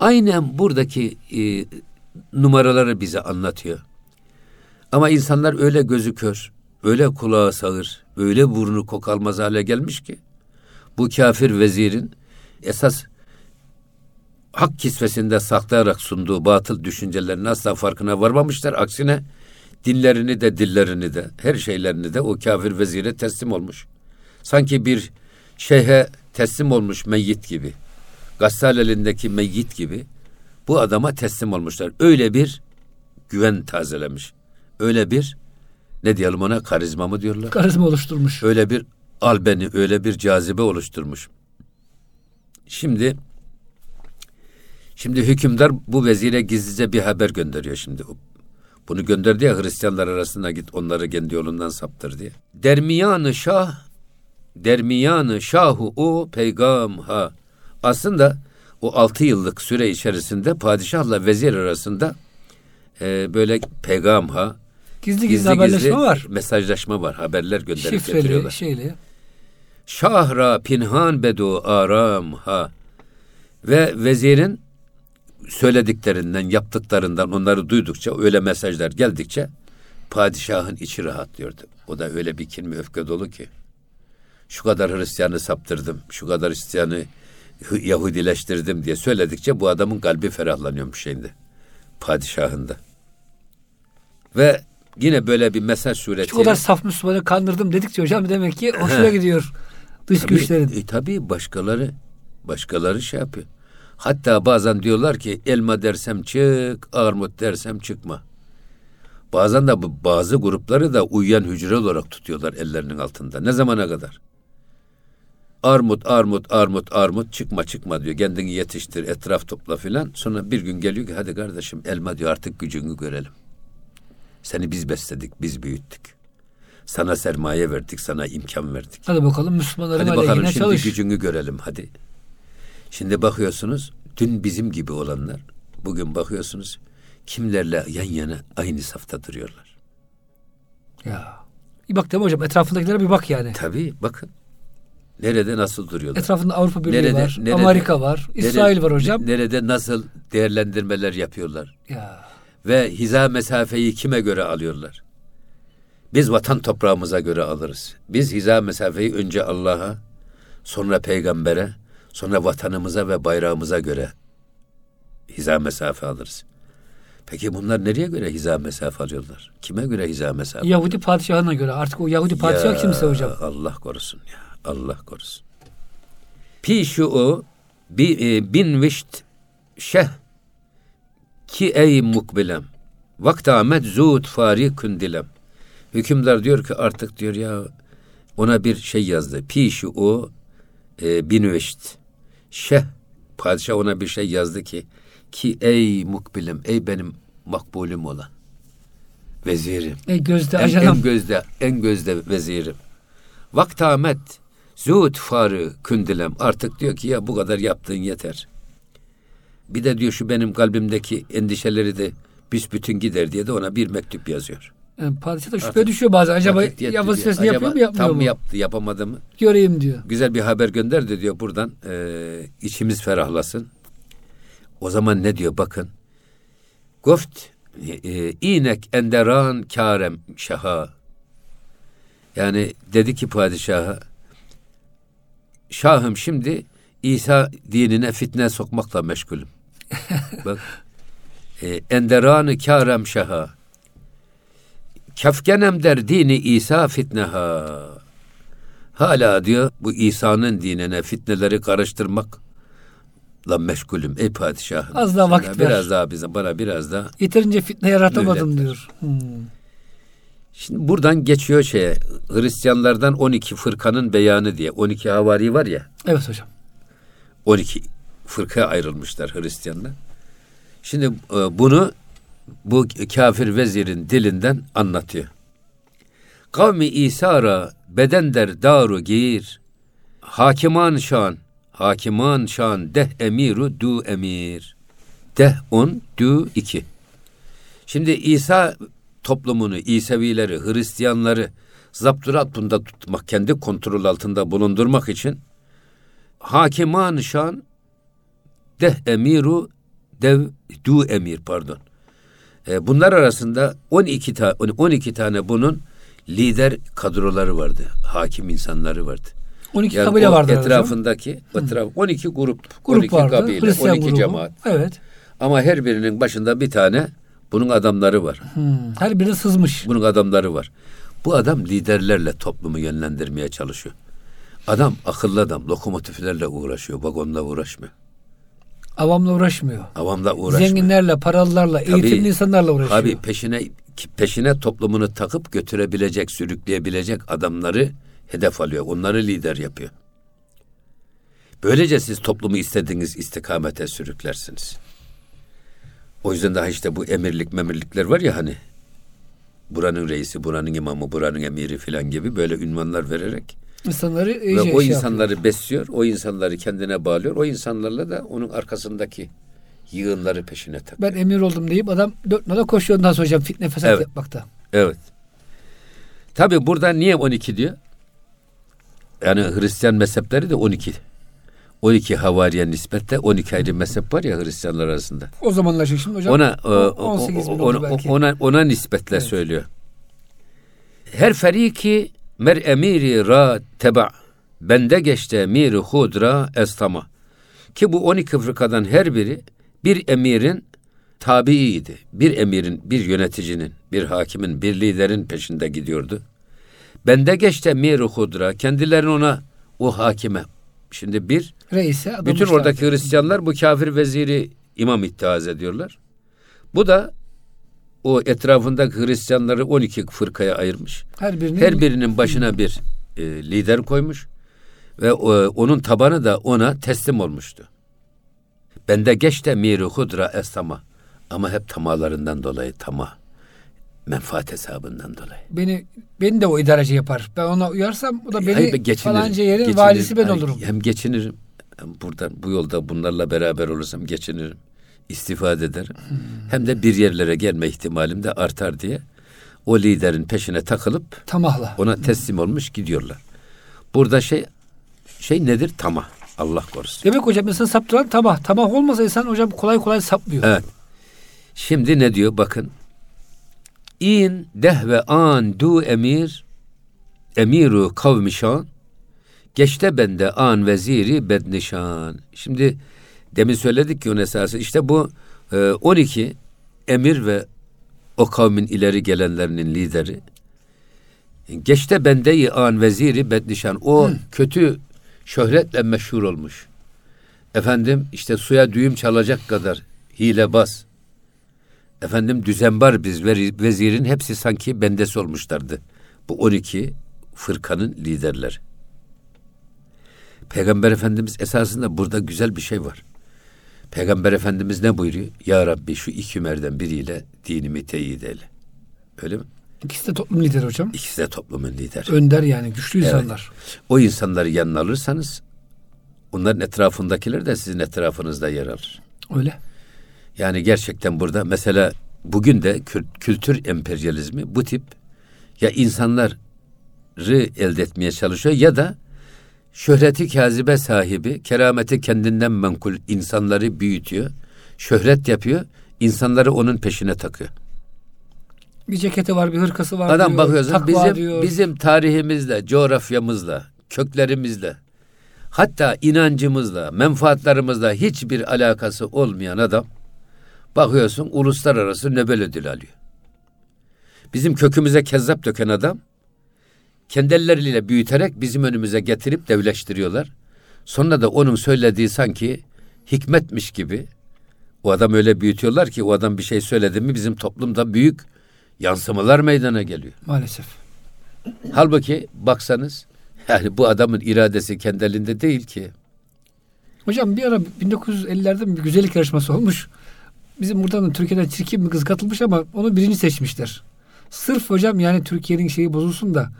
B: Aynen buradaki e, numaraları bize anlatıyor. Ama insanlar öyle gözü kör, öyle kulağı sağır, öyle burnu kokalmaz hale gelmiş ki bu kafir vezirin esas hak kisvesinde saklayarak sunduğu batıl düşüncelerin asla farkına varmamışlar. Aksine dinlerini de dillerini de her şeylerini de o kafir vezire teslim olmuş. Sanki bir şeyhe teslim olmuş meyyit gibi. Gassal elindeki meyyit gibi bu adama teslim olmuşlar. Öyle bir güven tazelemiş. Öyle bir ne diyelim ona karizma mı diyorlar?
A: Karizma oluşturmuş.
B: Öyle bir albeni, öyle bir cazibe oluşturmuş. Şimdi şimdi hükümdar bu vezire gizlice bir haber gönderiyor şimdi. Bunu gönderdi ya Hristiyanlar arasında git onları kendi yolundan saptır diye. Dermiyanı şah Dermiyanı şahu o peygam ha. Aslında o altı yıllık süre içerisinde padişahla vezir arasında e, böyle peygam ha
A: Gizli gizli, haberleşme var.
B: mesajlaşma var. Haberler gönderip
A: Şifreli,
B: getiriyorlar.
A: şeyli.
B: Şahra pinhan bedu aram ha. Ve vezirin söylediklerinden, yaptıklarından onları duydukça, öyle mesajlar geldikçe padişahın içi rahatlıyordu. O da öyle bir kin mi öfke dolu ki. şu kadar Hristiyanı saptırdım, şu kadar Hristiyanı Yahudileştirdim diye söyledikçe bu adamın kalbi ferahlanıyormuş şeyinde. Padişahında. Ve yine böyle bir mesaj suretiyle.
A: Şu kadar saf Müslümanı kandırdım dedikçe hocam demek ki hoşuna gidiyor dış
B: tabii,
A: güçlerin.
B: E, tabii başkaları başkaları şey yapıyor. Hatta bazen diyorlar ki elma dersem çık, armut dersem çıkma. Bazen de bazı grupları da uyuyan hücre olarak tutuyorlar ellerinin altında. Ne zamana kadar? Armut, armut, armut, armut çıkma çıkma diyor. Kendini yetiştir, etraf topla filan. Sonra bir gün geliyor ki hadi kardeşim elma diyor artık gücünü görelim. Seni biz besledik, biz büyüttük. Sana sermaye verdik, sana imkan verdik.
A: Hadi bakalım Müslümanların
B: Hadi bakalım şimdi
A: çalış.
B: gücünü görelim hadi. Şimdi bakıyorsunuz dün bizim gibi olanlar bugün bakıyorsunuz kimlerle yan yana aynı safta duruyorlar.
A: Ya. Bir bak değil mi hocam etrafındakilere bir bak yani.
B: Tabii bakın. Nerede nasıl duruyorlar?
A: Etrafında Avrupa Birliği
B: Nerede-
A: var,
B: nerede-
A: Amerika var, İsrail
B: Nere-
A: var hocam.
B: Nerede nasıl değerlendirmeler yapıyorlar?
A: Ya.
B: Ve hiza mesafeyi kime göre alıyorlar? Biz vatan toprağımıza göre alırız. Biz hiza mesafeyi önce Allah'a, sonra peygambere, sonra vatanımıza ve bayrağımıza göre hiza mesafe alırız. Peki bunlar nereye göre hiza mesafe alıyorlar? Kime göre hiza mesafe?
A: Yahudi padişahına göre artık o Yahudi padişah
B: Ya,
A: kimse hocam.
B: Allah korusun ya. Allah korusun. Pi şu o bi, e, bin vişt şeh ki ey mukbilem vakta amet zut fari kündilem. Hükümdar diyor ki artık diyor ya ona bir şey yazdı. Pi şu o e, bin vişt şeh padişah ona bir şey yazdı ki ki ey mukbilem ey benim makbulüm olan vezirim.
A: Ey gözde
B: En, en
A: ajanım.
B: gözde en gözde vezirim. Vaktamet zut farı kündilem artık diyor ki ya bu kadar yaptığın yeter. Bir de diyor şu benim kalbimdeki endişeleri de büsbütün gider diye de ona bir mektup yazıyor.
A: Yani padişah da şüphe
B: Artık
A: düşüyor bazen. Acaba ya vazifesini
B: Acaba
A: yapıyor mu yapmıyor
B: tam
A: mu?
B: mı yaptı yapamadı mı?
A: Göreyim diyor.
B: Güzel bir haber gönder de diyor buradan e, içimiz ferahlasın. O zaman ne diyor bakın. Goft e, inek enderan karem şaha. Yani dedi ki padişaha Şahım şimdi İsa dinine fitne sokmakla meşgulüm. Bak. E, enderanı karem şaha. Kefkenem der dini İsa fitneha. Hala diyor bu İsa'nın dinine fitneleri karıştırmakla meşgulüm ey padişahım.
A: Az daha vakit ver.
B: Biraz daha bize bana biraz daha.
A: Yeterince fitne yaratamadım
B: Mühlet
A: diyor. Hmm.
B: Şimdi buradan geçiyor şeye Hristiyanlardan 12 fırkanın beyanı diye 12 havari var ya
A: Evet hocam.
B: 12 fırkaya ayrılmışlar Hristiyanlar. Şimdi e, bunu bu kafir vezirin dilinden anlatıyor. Kavmi İsa'ra beden der daru giyir. Hakiman şan, hakiman şan deh emiru du emir. Deh on, du iki. Şimdi İsa toplumunu, İsevileri, Hristiyanları zapturat bunda tutmak, kendi kontrol altında bulundurmak için hakiman şan deh emiru dev du emir pardon. E, bunlar arasında 12 ta 12 tane bunun lider kadroları vardı. Hakim insanları vardı.
A: 12
B: Yani
A: kabile vardı hocam.
B: etrafındaki etraf 12 grup,
A: Grup
B: 12
A: vardı.
B: kabile,
A: Hristiyan
B: 12
A: grubu.
B: cemaat.
A: Evet.
B: Ama her birinin başında bir tane bunun adamları var.
A: Hmm. Her biri sızmış.
B: Bunun adamları var. Bu adam liderlerle toplumu yönlendirmeye çalışıyor. Adam akıllı adam, lokomotiflerle uğraşıyor, vagonla uğraşmıyor.
A: Avamla uğraşmıyor.
B: Avamla uğraşmıyor.
A: Zenginlerle, paralılarla,
B: Tabii.
A: eğitimli insanlarla uğraşıyor.
B: Abi peşine peşine toplumunu takıp götürebilecek, sürükleyebilecek adamları hedef alıyor. Onları lider yapıyor. Böylece siz toplumu istediğiniz istikamete sürüklersiniz. O yüzden daha işte bu emirlik memirlikler var ya hani buranın reisi, buranın imamı, buranın emiri filan gibi böyle ünvanlar vererek
A: İnsanları
B: ve
A: iyice
B: o
A: şey
B: insanları besliyor, o insanları kendine bağlıyor, o insanlarla da onun arkasındaki yığınları peşine takıyor.
A: Ben emir oldum deyip adam dört nala koşuyor ondan sonra hocam fitne fesat
B: Evet.
A: yapmakta.
B: Evet. Tabi burada niye 12 diyor? Yani Hristiyan mezhepleri de 12. 12 havariye nispetle 12 ayrı mezhep var ya Hristiyanlar arasında.
A: O zamanlar şey şimdi hocam.
B: Ona e,
A: o-
B: o-
A: 18 bin
B: ona,
A: belki.
B: ona ona nispetle
A: Evet.
B: söylüyor. Her feriki mer emiri ra teba bende geçti emiri hudra estama. Ki bu 12 fırkadan her biri bir emirin tabiiydi. Bir emirin, bir yöneticinin, bir hakimin, bir liderin peşinde gidiyordu. Bende geçti emiri hudra. Kendilerini ona, o hakime. Şimdi bir,
A: Reise
B: bütün oradaki Hristiyanlar bu kafir veziri imam ittihaz ediyorlar. Bu da o etrafındaki Hristiyanları 12 fırkaya ayırmış.
A: her birinin
B: Her birinin başına bir e, lider koymuş ve e, onun tabanı da ona teslim olmuştu. Bende geç de miri hudra estama ama hep tamalarından dolayı tama menfaat hesabından dolayı.
A: beni beni de o idareci yapar. Ben ona uyarsam o da beni
B: Hayır, geçinirim,
A: falanca yerin
B: geçinirim.
A: valisi ben
B: Ay,
A: olurum.
B: Hem geçinirim. Hem buradan bu yolda bunlarla beraber olursam geçinirim. İstifade ederim.
A: Hmm.
B: Hem de bir yerlere gelme ihtimalim de artar diye o liderin peşine takılıp
A: Tamahla.
B: ona teslim olmuş gidiyorlar. Burada şey şey nedir? Tamah. Allah korusun.
A: Demek hocam insan saptıran tamah. Tamah olmasa insan hocam kolay kolay sapmıyor.
B: Evet. Şimdi ne diyor? Bakın. İn dehve an du emir emiru kavmişan geçte bende an veziri bednişan. Şimdi demin söyledik ki onun esası işte bu e, 12 emir ve o kavmin ileri gelenlerinin lideri geçte bendeyi an veziri bednişan o kötü şöhretle meşhur olmuş. Efendim işte suya düğüm çalacak kadar hilebaz. Efendim düzenbar biz vezirin hepsi sanki bendesi olmuşlardı. Bu 12 fırkanın liderleri. Peygamber Efendimiz esasında burada güzel bir şey var. Peygamber Efendimiz ne buyuruyor? Ya Rabbi şu iki Ömer'den biriyle dinimi teyit eyle. Öyle mi?
A: İkisi de toplum lideri hocam.
B: İkisi de toplumun lideri.
A: Önder yani güçlü insanlar.
B: O insanları yanına alırsanız onların etrafındakiler de sizin etrafınızda yer alır.
A: Öyle.
B: Yani gerçekten burada mesela bugün de kül- kültür emperyalizmi bu tip ya insanları elde etmeye çalışıyor ya da şöhreti kazibe sahibi, kerameti kendinden menkul insanları büyütüyor, şöhret yapıyor, insanları onun peşine takıyor.
A: Bir ceketi var, bir hırkası var
B: Adam
A: diyor.
B: bakıyorsun bizim
A: diyor.
B: bizim tarihimizle, coğrafyamızla, köklerimizle, hatta inancımızla, menfaatlerimizle hiçbir alakası olmayan adam bakıyorsun uluslararası Nobel ödülü alıyor. Bizim kökümüze kezzap döken adam kendi elleriyle büyüterek bizim önümüze getirip devleştiriyorlar. Sonra da onun söylediği sanki hikmetmiş gibi o adam öyle büyütüyorlar ki o adam bir şey söyledi mi bizim toplumda büyük yansımalar meydana geliyor.
A: Maalesef.
B: Halbuki baksanız yani bu adamın iradesi kendi elinde değil ki.
A: Hocam bir ara 1950'lerde bir güzellik yarışması olmuş. Bizim buradan da Türkiye'den çirkin bir kız katılmış ama onu birinci seçmişler. Sırf hocam yani Türkiye'nin şeyi bozulsun da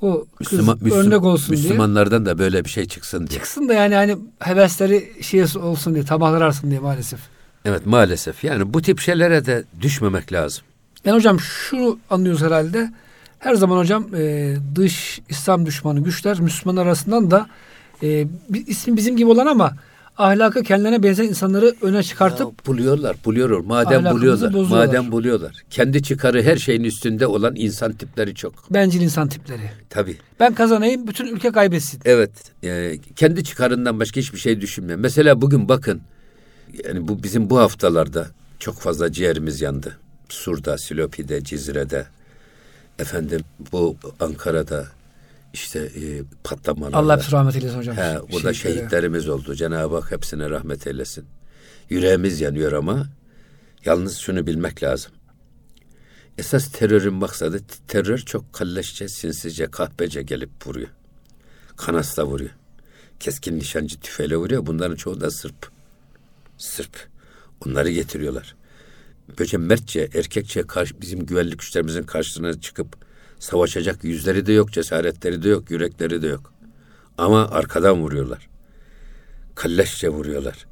A: o kız
B: Müslüman, Müslüm-
A: örnek olsun diye.
B: Müslümanlardan da böyle bir şey çıksın diye.
A: Çıksın da yani hani hevesleri şey olsun diye, tamahları artsın diye maalesef.
B: Evet maalesef yani bu tip şeylere de düşmemek lazım.
A: Yani hocam şu anlıyoruz herhalde. Her zaman hocam e, dış İslam düşmanı güçler Müslüman arasından da e, ismi bizim gibi olan ama ahlakı kendilerine benzer insanları öne çıkartıp
B: Ya buluyorlar, buluyorlar. Madem buluyorlar,
A: bozuyorlar.
B: madem buluyorlar. Kendi çıkarı her şeyin üstünde olan insan tipleri çok.
A: bencil insan tipleri.
B: Tabii.
A: Ben kazanayım bütün ülke kaybetsin.
B: Evet. e, kendi çıkarından başka hiçbir şey düşünmüyor. Mesela bugün bakın. Yani bu bizim bu haftalarda çok fazla ciğerimiz yandı. Sur'da, Silopi'de, Cizre'de. Efendim bu Ankara'da işte e, patlamalarda.
A: Allah hepsi rahmet eylesin hocam.
B: He, burada
A: Şehitlere.
B: şehitlerimiz oldu. Cenab-ı Hak hepsine rahmet eylesin. Yüreğimiz yanıyor ama yalnız şunu bilmek lazım. Esas terörün maksadı terör çok kalleşçe, sinsizce, kahpece gelip vuruyor. Kanasla vuruyor. Keskin nişancı tüfeğiyle vuruyor. Bunların çoğu da Sırp. Sırp. Onları getiriyorlar. Böyle mertçe, erkekçe karşı, bizim güvenlik güçlerimizin karşısına çıkıp savaşacak yüzleri de yok, cesaretleri de yok, yürekleri de yok. Ama arkadan vuruyorlar. Kalleşçe vuruyorlar.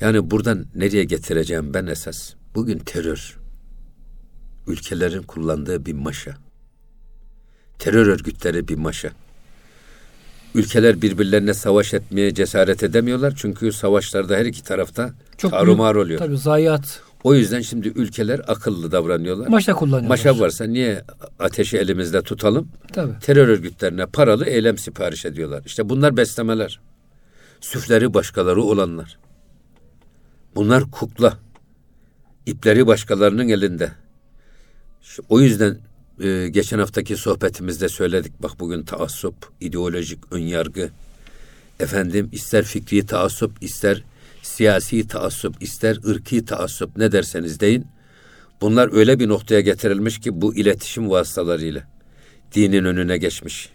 B: Yani buradan nereye getireceğim ben esas? Bugün terör. Ülkelerin kullandığı bir maşa. Terör örgütleri bir maşa. Ülkeler birbirlerine savaş etmeye cesaret edemiyorlar. Çünkü savaşlarda her iki tarafta
A: Çok
B: tarumar
A: büyük,
B: oluyor.
A: Tabii zayiat.
B: O yüzden şimdi ülkeler akıllı davranıyorlar.
A: Maşa kullanıyorlar.
B: Maşa varsa niye ateşi elimizde tutalım?
A: Tabii.
B: Terör örgütlerine paralı eylem sipariş ediyorlar. İşte bunlar beslemeler. Süfleri başkaları olanlar. Bunlar kukla. İpleri başkalarının elinde. O yüzden e, geçen haftaki sohbetimizde söyledik. Bak bugün taassup, ideolojik önyargı, efendim ister fikri taassup, ister siyasi taassup, ister ırki taassup ne derseniz deyin. Bunlar öyle bir noktaya getirilmiş ki bu iletişim vasıtalarıyla dinin önüne geçmiş.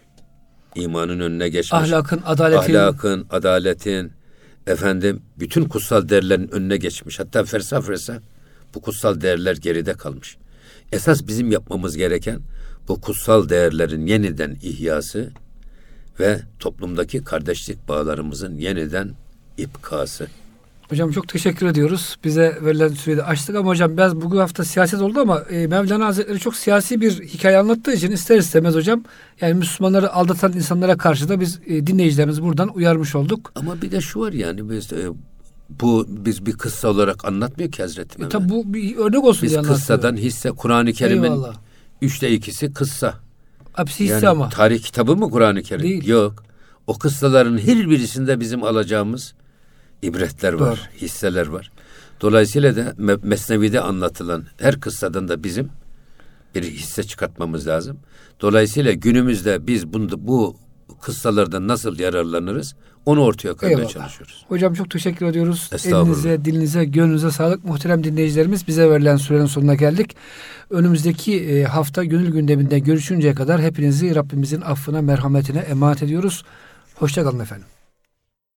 B: imanın önüne geçmiş.
A: Ahlakın, adaletin.
B: Ahlakın, adaletin, efendim bütün kutsal değerlerin önüne geçmiş. Hatta fersah fersah bu kutsal değerler geride kalmış. Esas bizim yapmamız gereken bu kutsal değerlerin yeniden ihyası ve toplumdaki kardeşlik bağlarımızın yeniden ipkası.
A: Hocam çok teşekkür ediyoruz. Bize verilen süreyi de açtık ama hocam biraz bugün hafta siyaset oldu ama e, Mevlana Hazretleri çok siyasi bir hikaye anlattığı için ister istemez hocam yani Müslümanları aldatan insanlara karşı da biz e, dinleyicilerimizi buradan uyarmış olduk.
B: Ama bir de şu var yani biz e, bu biz bir kıssa olarak anlatmıyor ki Hazreti
A: E,
B: Mehmet.
A: tabi bu bir örnek olsun
B: biz
A: diye anlatıyor.
B: kıssadan hisse Kur'an-ı Kerim'in
A: Eyvallah.
B: üçte ikisi kıssa.
A: Hepsi hisse
B: Yani
A: ama.
B: tarih kitabı mı Kur'an-ı Kerim?
A: Değil.
B: Yok. O kıssaların her birisinde bizim alacağımız ibretler var,
A: Doğru.
B: hisseler var. Dolayısıyla da Me- Mesnevi'de anlatılan her kıssadan da bizim bir hisse çıkartmamız lazım. Dolayısıyla günümüzde biz bunu, bu kıssalardan nasıl yararlanırız onu ortaya koymaya
A: Eyvallah.
B: çalışıyoruz.
A: Hocam çok teşekkür ediyoruz. Elinize, dilinize, gönlünüze sağlık. Muhterem dinleyicilerimiz bize verilen sürenin sonuna geldik. Önümüzdeki e, hafta gönül gündeminde görüşünceye kadar hepinizi Rabbimizin affına, merhametine emanet ediyoruz. Hoşçakalın efendim.